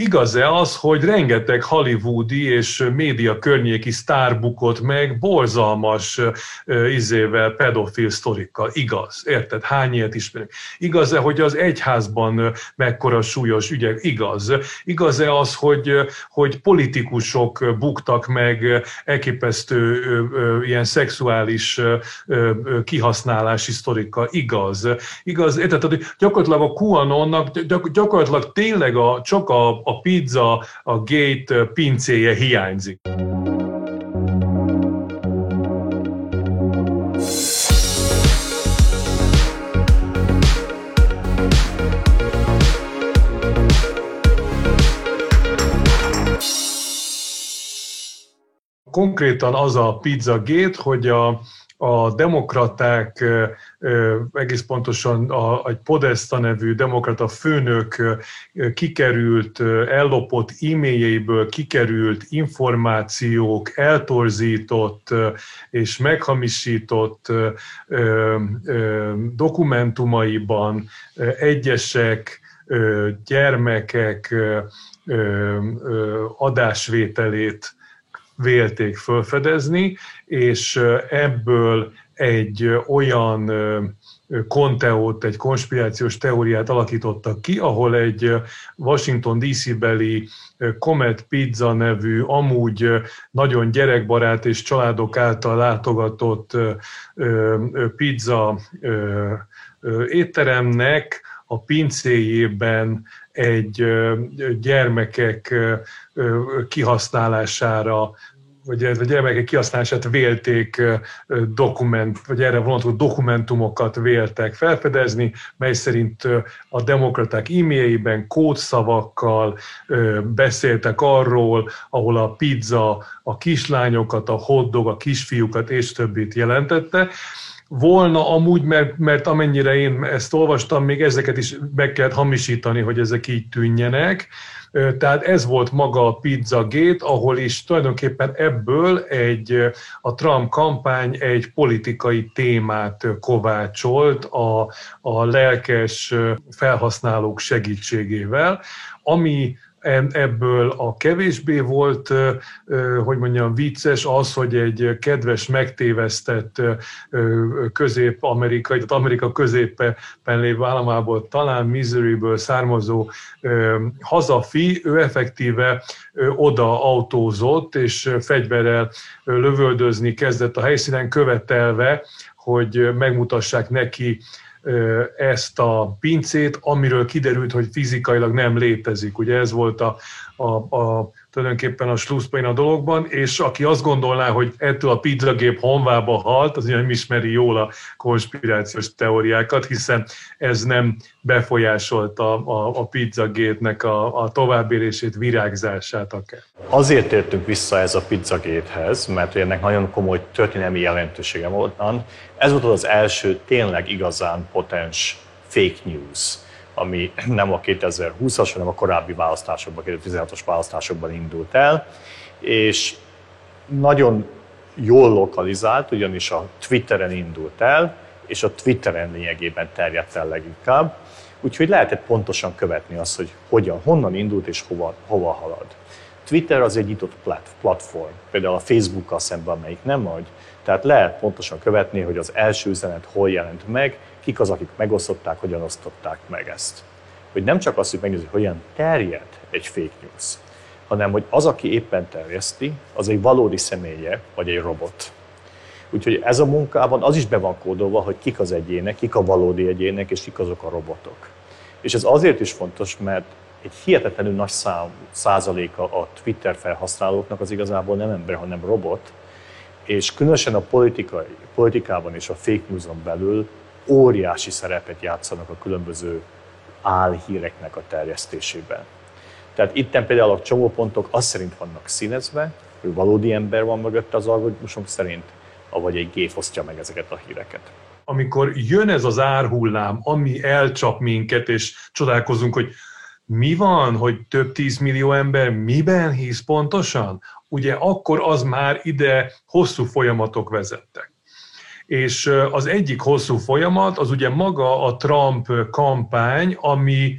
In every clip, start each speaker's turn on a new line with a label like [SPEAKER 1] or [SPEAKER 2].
[SPEAKER 1] Igaz-e az, hogy rengeteg hollywoodi és média környéki sztár bukott meg borzalmas izével, pedofil sztorikkal? Igaz, érted? Hány ilyet ismerünk? Igaz-e, hogy az egyházban mekkora súlyos ügyek? Igaz. Igaz-e az, hogy, hogy politikusok buktak meg elképesztő ilyen szexuális kihasználási sztorikkal? Igaz. Igaz, érted? Tehát gyakorlatilag a QAnonnak gyakorlatilag tényleg a, csak a, a pizza, a gate pincéje hiányzik. Konkrétan az a pizza gate, hogy a, a demokraták egész pontosan a, egy Podesta nevű demokrata főnök kikerült, ellopott e-mailjéből kikerült információk, eltorzított és meghamisított dokumentumaiban egyesek, gyermekek adásvételét vélték felfedezni, és ebből egy olyan konteót, egy konspirációs teóriát alakítottak ki, ahol egy Washington DC-beli Comet Pizza nevű, amúgy nagyon gyerekbarát és családok által látogatott pizza étteremnek a pincéjében egy gyermekek kihasználására vagy a gyermekek kihasználását vélték dokument, vagy erre vonatkozó dokumentumokat véltek felfedezni, mely szerint a demokraták e-mailjében kódszavakkal beszéltek arról, ahol a pizza a kislányokat, a hotdog a kisfiúkat és többit jelentette volna amúgy, mert, mert amennyire én ezt olvastam, még ezeket is meg kellett hamisítani, hogy ezek így tűnjenek. Tehát ez volt maga a Pizzagate, ahol is tulajdonképpen ebből egy, a Trump kampány egy politikai témát kovácsolt a, a lelkes felhasználók segítségével, ami ebből a kevésbé volt, hogy mondjam, vicces az, hogy egy kedves, megtévesztett közép-amerikai, tehát Amerika középen lévő államából, talán Missouri-ből származó hazafi, ő effektíve oda autózott, és fegyverrel lövöldözni kezdett a helyszínen, követelve, hogy megmutassák neki ezt a pincét, amiről kiderült, hogy fizikailag nem létezik. Ugye ez volt a, a, a tulajdonképpen a slusszpain a dologban, és aki azt gondolná, hogy ettől a pizzagép honvába halt, az nem ismeri jól a konspirációs teóriákat, hiszen ez nem befolyásolta a, a pizzagétnek a, a továbbélését, virágzását akár.
[SPEAKER 2] Azért értünk vissza ez a pizzagéthez, mert ennek nagyon komoly történelmi jelentősége volt. Ez volt az első tényleg igazán potens fake news ami nem a 2020-as, hanem a korábbi választásokban, 2016-os választásokban indult el, és nagyon jól lokalizált, ugyanis a Twitteren indult el, és a Twitteren lényegében terjedt el leginkább, úgyhogy lehetett pontosan követni azt, hogy hogyan, honnan indult és hova, hova halad. Twitter az egy nyitott platform, például a Facebook-kal szemben, amelyik nem vagy, tehát lehet pontosan követni, hogy az első üzenet hol jelent meg, kik az, akik megosztották, hogyan osztották meg ezt. Hogy nem csak az, hogy megnézzük, hogyan terjed egy fake news, hanem hogy az, aki éppen terjeszti, az egy valódi személye, vagy egy robot. Úgyhogy ez a munkában az is be van kódolva, hogy kik az egyének, kik a valódi egyének, és kik azok a robotok. És ez azért is fontos, mert egy hihetetlenül nagy szám, százaléka a Twitter felhasználóknak az igazából nem ember, hanem robot, és különösen a politikai, politikában és a fake newson belül óriási szerepet játszanak a különböző álhíreknek a terjesztésében. Tehát itt például a csomópontok azt szerint vannak színezve, hogy valódi ember van mögött az algoritmusok szerint, avagy egy gép osztja meg ezeket a híreket.
[SPEAKER 1] Amikor jön ez az árhullám, ami elcsap minket, és csodálkozunk, hogy mi van, hogy több tízmillió ember miben hisz pontosan? Ugye akkor az már ide hosszú folyamatok vezettek. És az egyik hosszú folyamat az ugye maga a Trump kampány, ami,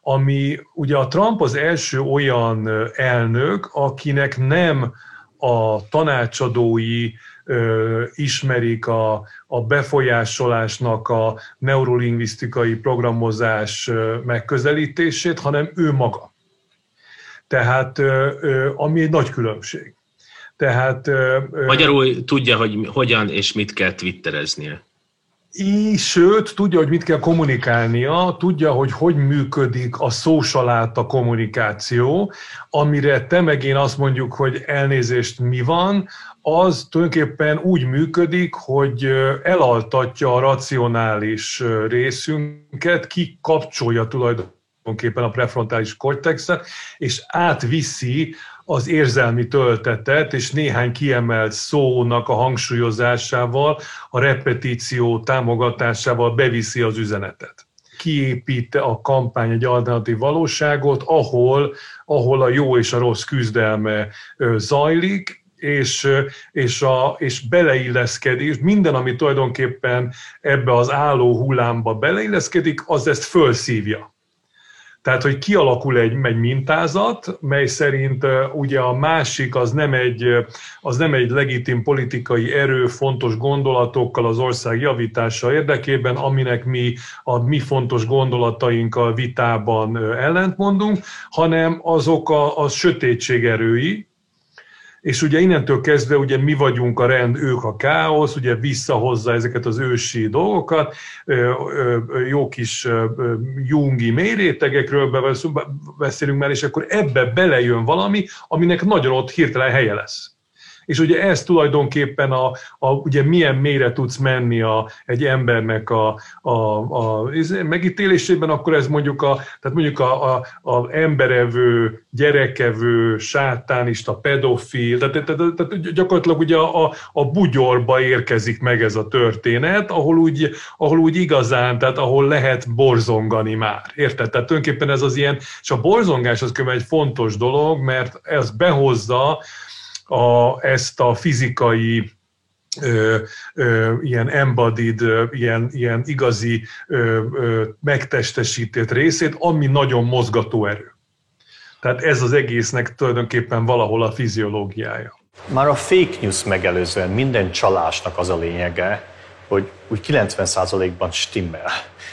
[SPEAKER 1] ami ugye a Trump az első olyan elnök, akinek nem a tanácsadói ö, ismerik a, a befolyásolásnak a neurolingvisztikai programozás megközelítését, hanem ő maga. Tehát, ö, ö, ami egy nagy különbség.
[SPEAKER 3] Tehát, Magyarul tudja, hogy hogyan és mit kell twittereznie.
[SPEAKER 1] Í, sőt, tudja, hogy mit kell kommunikálnia, tudja, hogy hogy működik a social a kommunikáció, amire te meg én azt mondjuk, hogy elnézést mi van, az tulajdonképpen úgy működik, hogy elaltatja a racionális részünket, kikapcsolja tulajdonképpen a prefrontális kortexet, és átviszi az érzelmi töltetet, és néhány kiemelt szónak a hangsúlyozásával, a repetíció támogatásával beviszi az üzenetet. Kiépít a kampány egy alternatív valóságot, ahol, ahol a jó és a rossz küzdelme zajlik, és, és, a, és beleilleszkedik, minden, ami tulajdonképpen ebbe az álló hullámba beleilleszkedik, az ezt fölszívja. Tehát, hogy kialakul egy, egy mintázat, mely szerint ugye a másik az nem, egy, az nem egy legitim politikai erő, fontos gondolatokkal az ország javítása érdekében, aminek mi a mi fontos gondolatainkkal vitában ellentmondunk, hanem azok a, a sötétség erői, és ugye innentől kezdve ugye mi vagyunk a rend, ők a káosz, ugye visszahozza ezeket az ősi dolgokat, jó kis jungi mélyrétegekről beszélünk már, és akkor ebbe belejön valami, aminek nagyon ott hirtelen helye lesz és ugye ez tulajdonképpen a, a ugye milyen mélyre tudsz menni a, egy embernek a, a, a megítélésében, akkor ez mondjuk a, tehát mondjuk a, a, a emberevő, gyerekevő, sátánista, pedofil, tehát, tehát, tehát gyakorlatilag ugye a, a, a bugyorba érkezik meg ez a történet, ahol úgy, ahol úgy igazán, tehát ahol lehet borzongani már, érted? Tehát tulajdonképpen ez az ilyen, és a borzongás az egy fontos dolog, mert ez behozza a, ezt a fizikai ö, ö, ilyen embodied, ö, ilyen, ilyen igazi ö, ö, megtestesített részét, ami nagyon mozgató erő. Tehát ez az egésznek tulajdonképpen valahol a fiziológiája.
[SPEAKER 2] Már a fake news megelőzően minden csalásnak az a lényege, hogy úgy 90%-ban stimmel,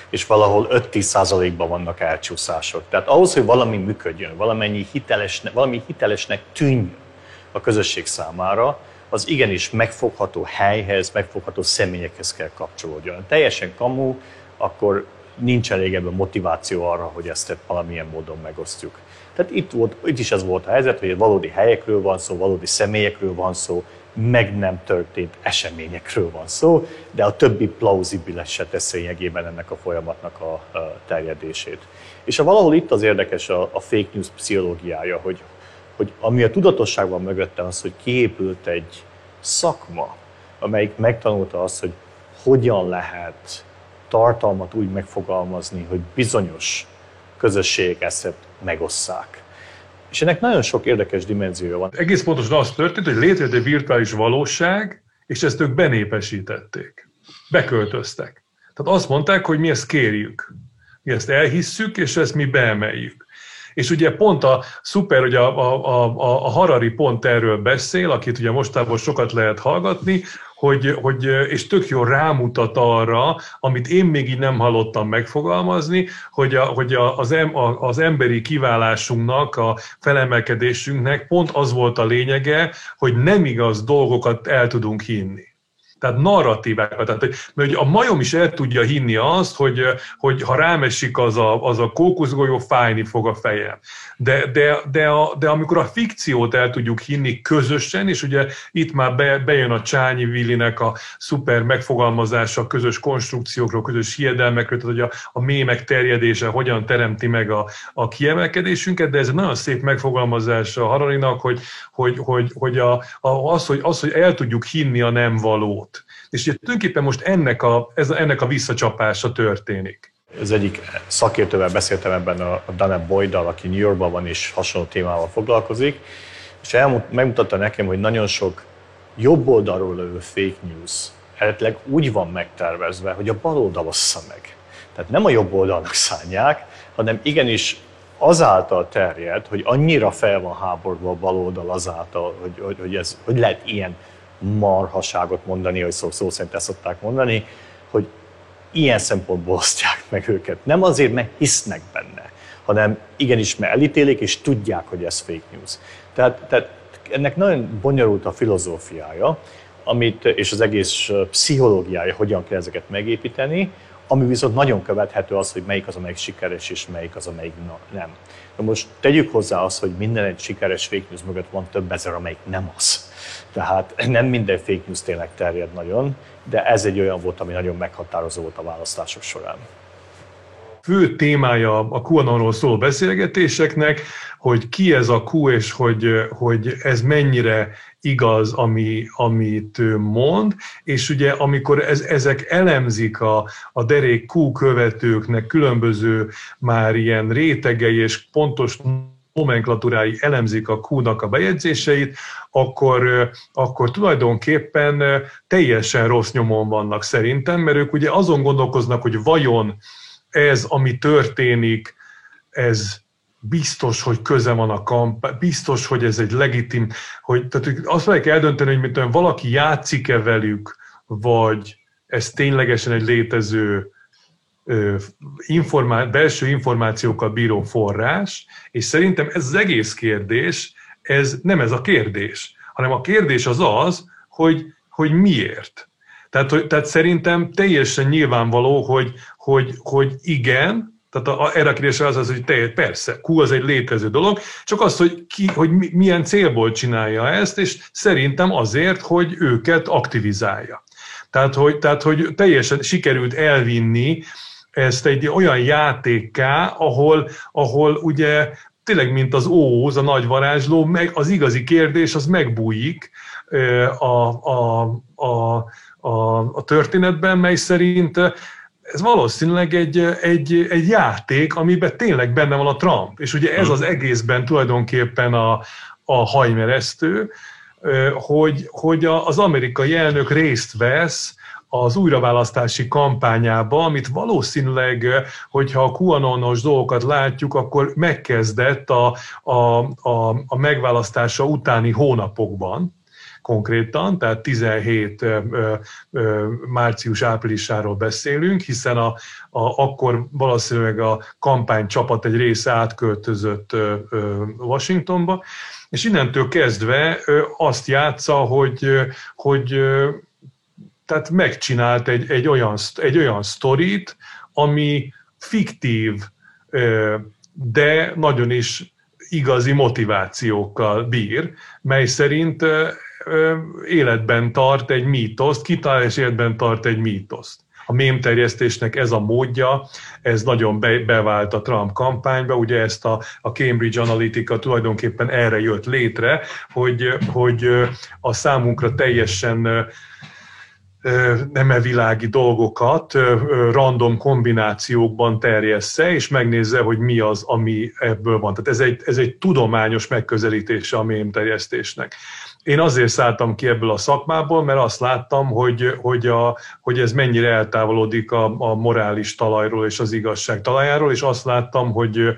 [SPEAKER 2] és valahol 5-10%-ban vannak elcsúszások. Tehát ahhoz, hogy valami működjön, valamennyi hitelesnek, valami hitelesnek tűnjön, a közösség számára, az igenis megfogható helyhez, megfogható személyekhez kell kapcsolódjon. Teljesen kamu, akkor nincs elég ebben motiváció arra, hogy ezt valamilyen módon megosztjuk. Tehát itt, volt, itt is ez volt a helyzet, hogy valódi helyekről van szó, valódi személyekről van szó, meg nem történt eseményekről van szó, de a többi plauzibiles se tesz lényegében ennek a folyamatnak a terjedését. És a valahol itt az érdekes a, a fake news pszichológiája, hogy hogy ami a tudatosságban mögötte az, hogy kiépült egy szakma, amelyik megtanulta azt, hogy hogyan lehet tartalmat úgy megfogalmazni, hogy bizonyos közösségek ezt megosszák. És ennek nagyon sok érdekes dimenziója van.
[SPEAKER 1] Egész pontosan az történt, hogy létrejött egy virtuális valóság, és ezt ők benépesítették. Beköltöztek. Tehát azt mondták, hogy mi ezt kérjük. Mi ezt elhisszük, és ezt mi beemeljük. És ugye pont a szuper, hogy a, a, a, a Harari pont erről beszél, akit ugye mostában sokat lehet hallgatni, hogy, hogy, és tök jó rámutat arra, amit én még így nem hallottam megfogalmazni, hogy, a, hogy a, az, em, a, az emberi kiválásunknak, a felemelkedésünknek pont az volt a lényege, hogy nem igaz dolgokat el tudunk hinni tehát narratívákat. Tehát, mert a majom is el tudja hinni azt, hogy, hogy ha rámesik az a, az a kókuszgolyó, fájni fog a fejem. De, de, de, a, de amikor a fikciót el tudjuk hinni közösen, és ugye itt már be, bejön a Csányi Villinek a szuper megfogalmazása a közös konstrukciókról, közös hiedelmekről, tehát hogy a, a mémek terjedése hogyan teremti meg a, a kiemelkedésünket, de ez egy nagyon szép megfogalmazás a Hararinak, hogy, hogy, hogy, hogy a, a, az, hogy, az, hogy el tudjuk hinni a nem valót. És ugye tulajdonképpen most ennek a, ez, ennek a visszacsapása történik.
[SPEAKER 2] Ez egyik szakértővel beszéltem ebben a, a Dana Boydal, aki New Yorkban van és hasonló témával foglalkozik, és elmut, megmutatta nekem, hogy nagyon sok jobb oldalról lövő fake news eredetileg úgy van megtervezve, hogy a bal oldal ossza meg. Tehát nem a jobb oldalnak szánják, hanem igenis azáltal terjed, hogy annyira fel van háborgva a baloldal azáltal, hogy, hogy, hogy, ez, hogy lehet ilyen marhaságot mondani, hogy szó, szó szerint ezt szokták mondani, hogy ilyen szempontból osztják meg őket. Nem azért, mert hisznek benne, hanem igenis, mert elítélik, és tudják, hogy ez fake news. Tehát, tehát ennek nagyon bonyolult a filozófiája, amit, és az egész pszichológiája, hogyan kell ezeket megépíteni, ami viszont nagyon követhető az, hogy melyik az, amelyik sikeres, és melyik az, amelyik nem. Na most tegyük hozzá azt, hogy minden egy sikeres fake news mögött van több ezer, amelyik nem az. Tehát nem minden fake news tényleg terjed nagyon, de ez egy olyan volt, ami nagyon meghatározó volt a választások során
[SPEAKER 1] fő témája a QAnonról szóló beszélgetéseknek, hogy ki ez a Q, és hogy, hogy ez mennyire igaz, ami, amit ő mond, és ugye amikor ez, ezek elemzik a, a derék Q követőknek különböző már ilyen rétegei és pontos nomenklatúrái elemzik a Q-nak a bejegyzéseit, akkor, akkor tulajdonképpen teljesen rossz nyomon vannak szerintem, mert ők ugye azon gondolkoznak, hogy vajon ez, ami történik, ez biztos, hogy köze van a kamp, biztos, hogy ez egy legitim, hogy tehát azt meg eldönteni, hogy mint valaki játszik-e velük, vagy ez ténylegesen egy létező informá- belső információkkal bíró forrás, és szerintem ez az egész kérdés, ez nem ez a kérdés, hanem a kérdés az az, hogy, hogy miért. Tehát, hogy, tehát szerintem teljesen nyilvánvaló, hogy, hogy, hogy igen, tehát a, erre a kérdésre az az, hogy te, persze, Q az egy létező dolog, csak az, hogy, ki, hogy milyen célból csinálja ezt, és szerintem azért, hogy őket aktivizálja. Tehát, hogy, tehát, hogy teljesen sikerült elvinni ezt egy olyan játékká, ahol, ahol ugye tényleg, mint az óz, a nagy varázsló, meg az igazi kérdés az megbújik a, a, a, a, a történetben, mely szerint ez valószínűleg egy, egy, egy játék, amiben tényleg benne van a Trump. És ugye ez hm. az egészben tulajdonképpen a, a hajmeresztő, hogy, hogy az amerikai elnök részt vesz az újraválasztási kampányába, amit valószínűleg, hogyha a QAnonos dolgokat látjuk, akkor megkezdett a, a, a, a megválasztása utáni hónapokban konkrétan, tehát 17 március-áprilisáról beszélünk, hiszen a, a, akkor valószínűleg a kampány csapat egy része átköltözött Washingtonba, és innentől kezdve azt játsza, hogy, hogy tehát megcsinált egy, egy, olyan, egy olyan sztorit, ami fiktív, de nagyon is igazi motivációkkal bír, mely szerint életben tart egy mítoszt, kitalálás életben tart egy mítoszt. A mémterjesztésnek ez a módja, ez nagyon be, bevált a Trump kampányba, ugye ezt a, a Cambridge Analytica tulajdonképpen erre jött létre, hogy, hogy a számunkra teljesen nem világi dolgokat random kombinációkban terjessze, és megnézze, hogy mi az, ami ebből van. Tehát ez egy, ez egy tudományos megközelítése a mémterjesztésnek. Én azért szálltam ki ebből a szakmából, mert azt láttam, hogy, hogy, a, hogy ez mennyire eltávolodik a, a morális talajról és az igazság talajáról, és azt láttam, hogy,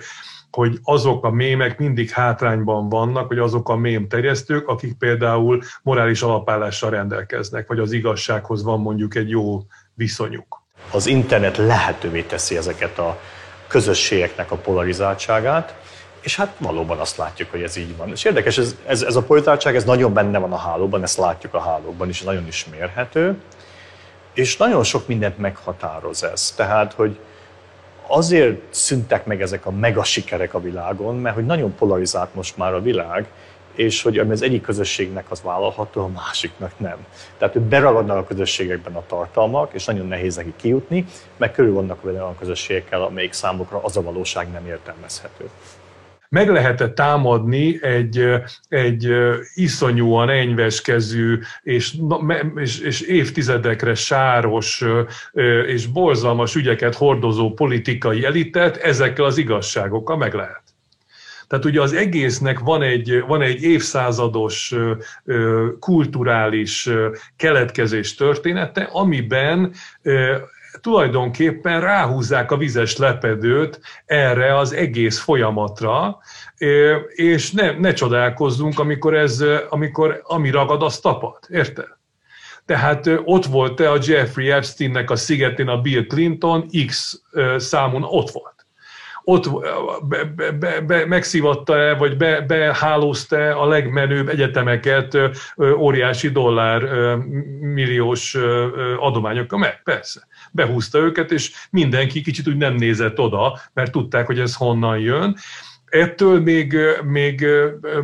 [SPEAKER 1] hogy azok a mémek mindig hátrányban vannak, hogy azok a mém terjesztők, akik például morális alapállással rendelkeznek, vagy az igazsághoz van mondjuk egy jó viszonyuk.
[SPEAKER 2] Az internet lehetővé teszi ezeket a közösségeknek a polarizáltságát, és hát valóban azt látjuk, hogy ez így van. És érdekes, ez, ez, ez a politárság, ez nagyon benne van a hálóban, ezt látjuk a hálóban, és nagyon is mérhető, és nagyon sok mindent meghatároz ez. Tehát, hogy azért szüntek meg ezek a mega sikerek a világon, mert hogy nagyon polarizált most már a világ, és hogy ami az egyik közösségnek az vállalható, a másiknak nem. Tehát, hogy beragadnak a közösségekben a tartalmak, és nagyon nehéz neki kijutni, meg körül vannak olyan közösségekkel, amelyik számukra az a valóság nem értelmezhető
[SPEAKER 1] meg lehetett támadni egy, egy iszonyúan enyveskezű és, és, és évtizedekre sáros és borzalmas ügyeket hordozó politikai elitet ezekkel az igazságokkal meg lehet. Tehát ugye az egésznek van egy, van egy évszázados kulturális keletkezés története, amiben tulajdonképpen ráhúzzák a vizes lepedőt erre az egész folyamatra, és ne, ne csodálkozzunk, amikor, ez, amikor ami ragad, az tapad. Érted? Tehát ott volt-e a Jeffrey Epsteinnek a szigetén a Bill Clinton, X számon ott volt ott be, be, be, be, megszivatta-e, vagy be, behálózta a legmenőbb egyetemeket óriási dollár milliós adományokkal? Meg, persze. Behúzta őket, és mindenki kicsit úgy nem nézett oda, mert tudták, hogy ez honnan jön ettől még, még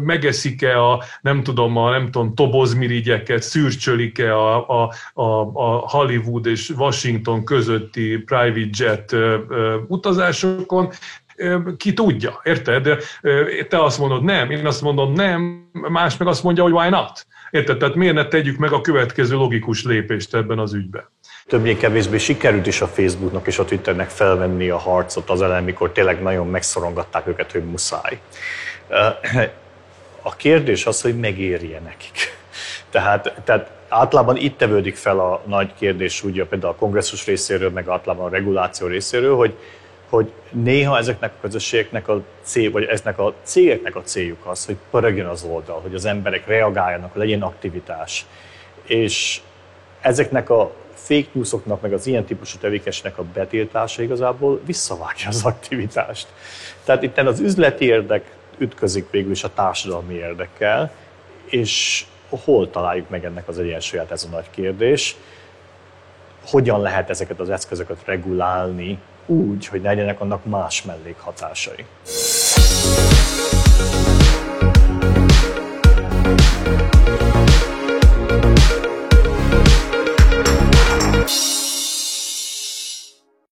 [SPEAKER 1] megeszik-e a, nem tudom, a nem tudom, tobozmirigyeket, szürcsölik-e a, a, a, a Hollywood és Washington közötti private jet utazásokon, ki tudja, érted? Te azt mondod nem, én azt mondom nem, más meg azt mondja, hogy why not? Érted? Tehát miért ne tegyük meg a következő logikus lépést ebben az ügyben?
[SPEAKER 2] Többé-kevésbé sikerült is a Facebooknak és a Twitternek felvenni a harcot az ellen, mikor tényleg nagyon megszorongatták őket, hogy muszáj. A kérdés az, hogy megérje nekik. Tehát, tehát általában itt tevődik fel a nagy kérdés, ugye például a kongresszus részéről, meg általában a reguláció részéről, hogy, hogy néha ezeknek a közösségeknek a cél, vagy eznek a cégeknek a céljuk az, hogy pörögjön az oldal, hogy az emberek reagáljanak, legyen aktivitás. És ezeknek a fake newsoknak, meg az ilyen típusú tevékenységnek a betiltása igazából visszavágja az aktivitást. Tehát itt az üzleti érdek ütközik végül is a társadalmi érdekkel, és hol találjuk meg ennek az egyensúlyát, ez a nagy kérdés. Hogyan lehet ezeket az eszközöket regulálni úgy, hogy ne legyenek annak más mellékhatásai.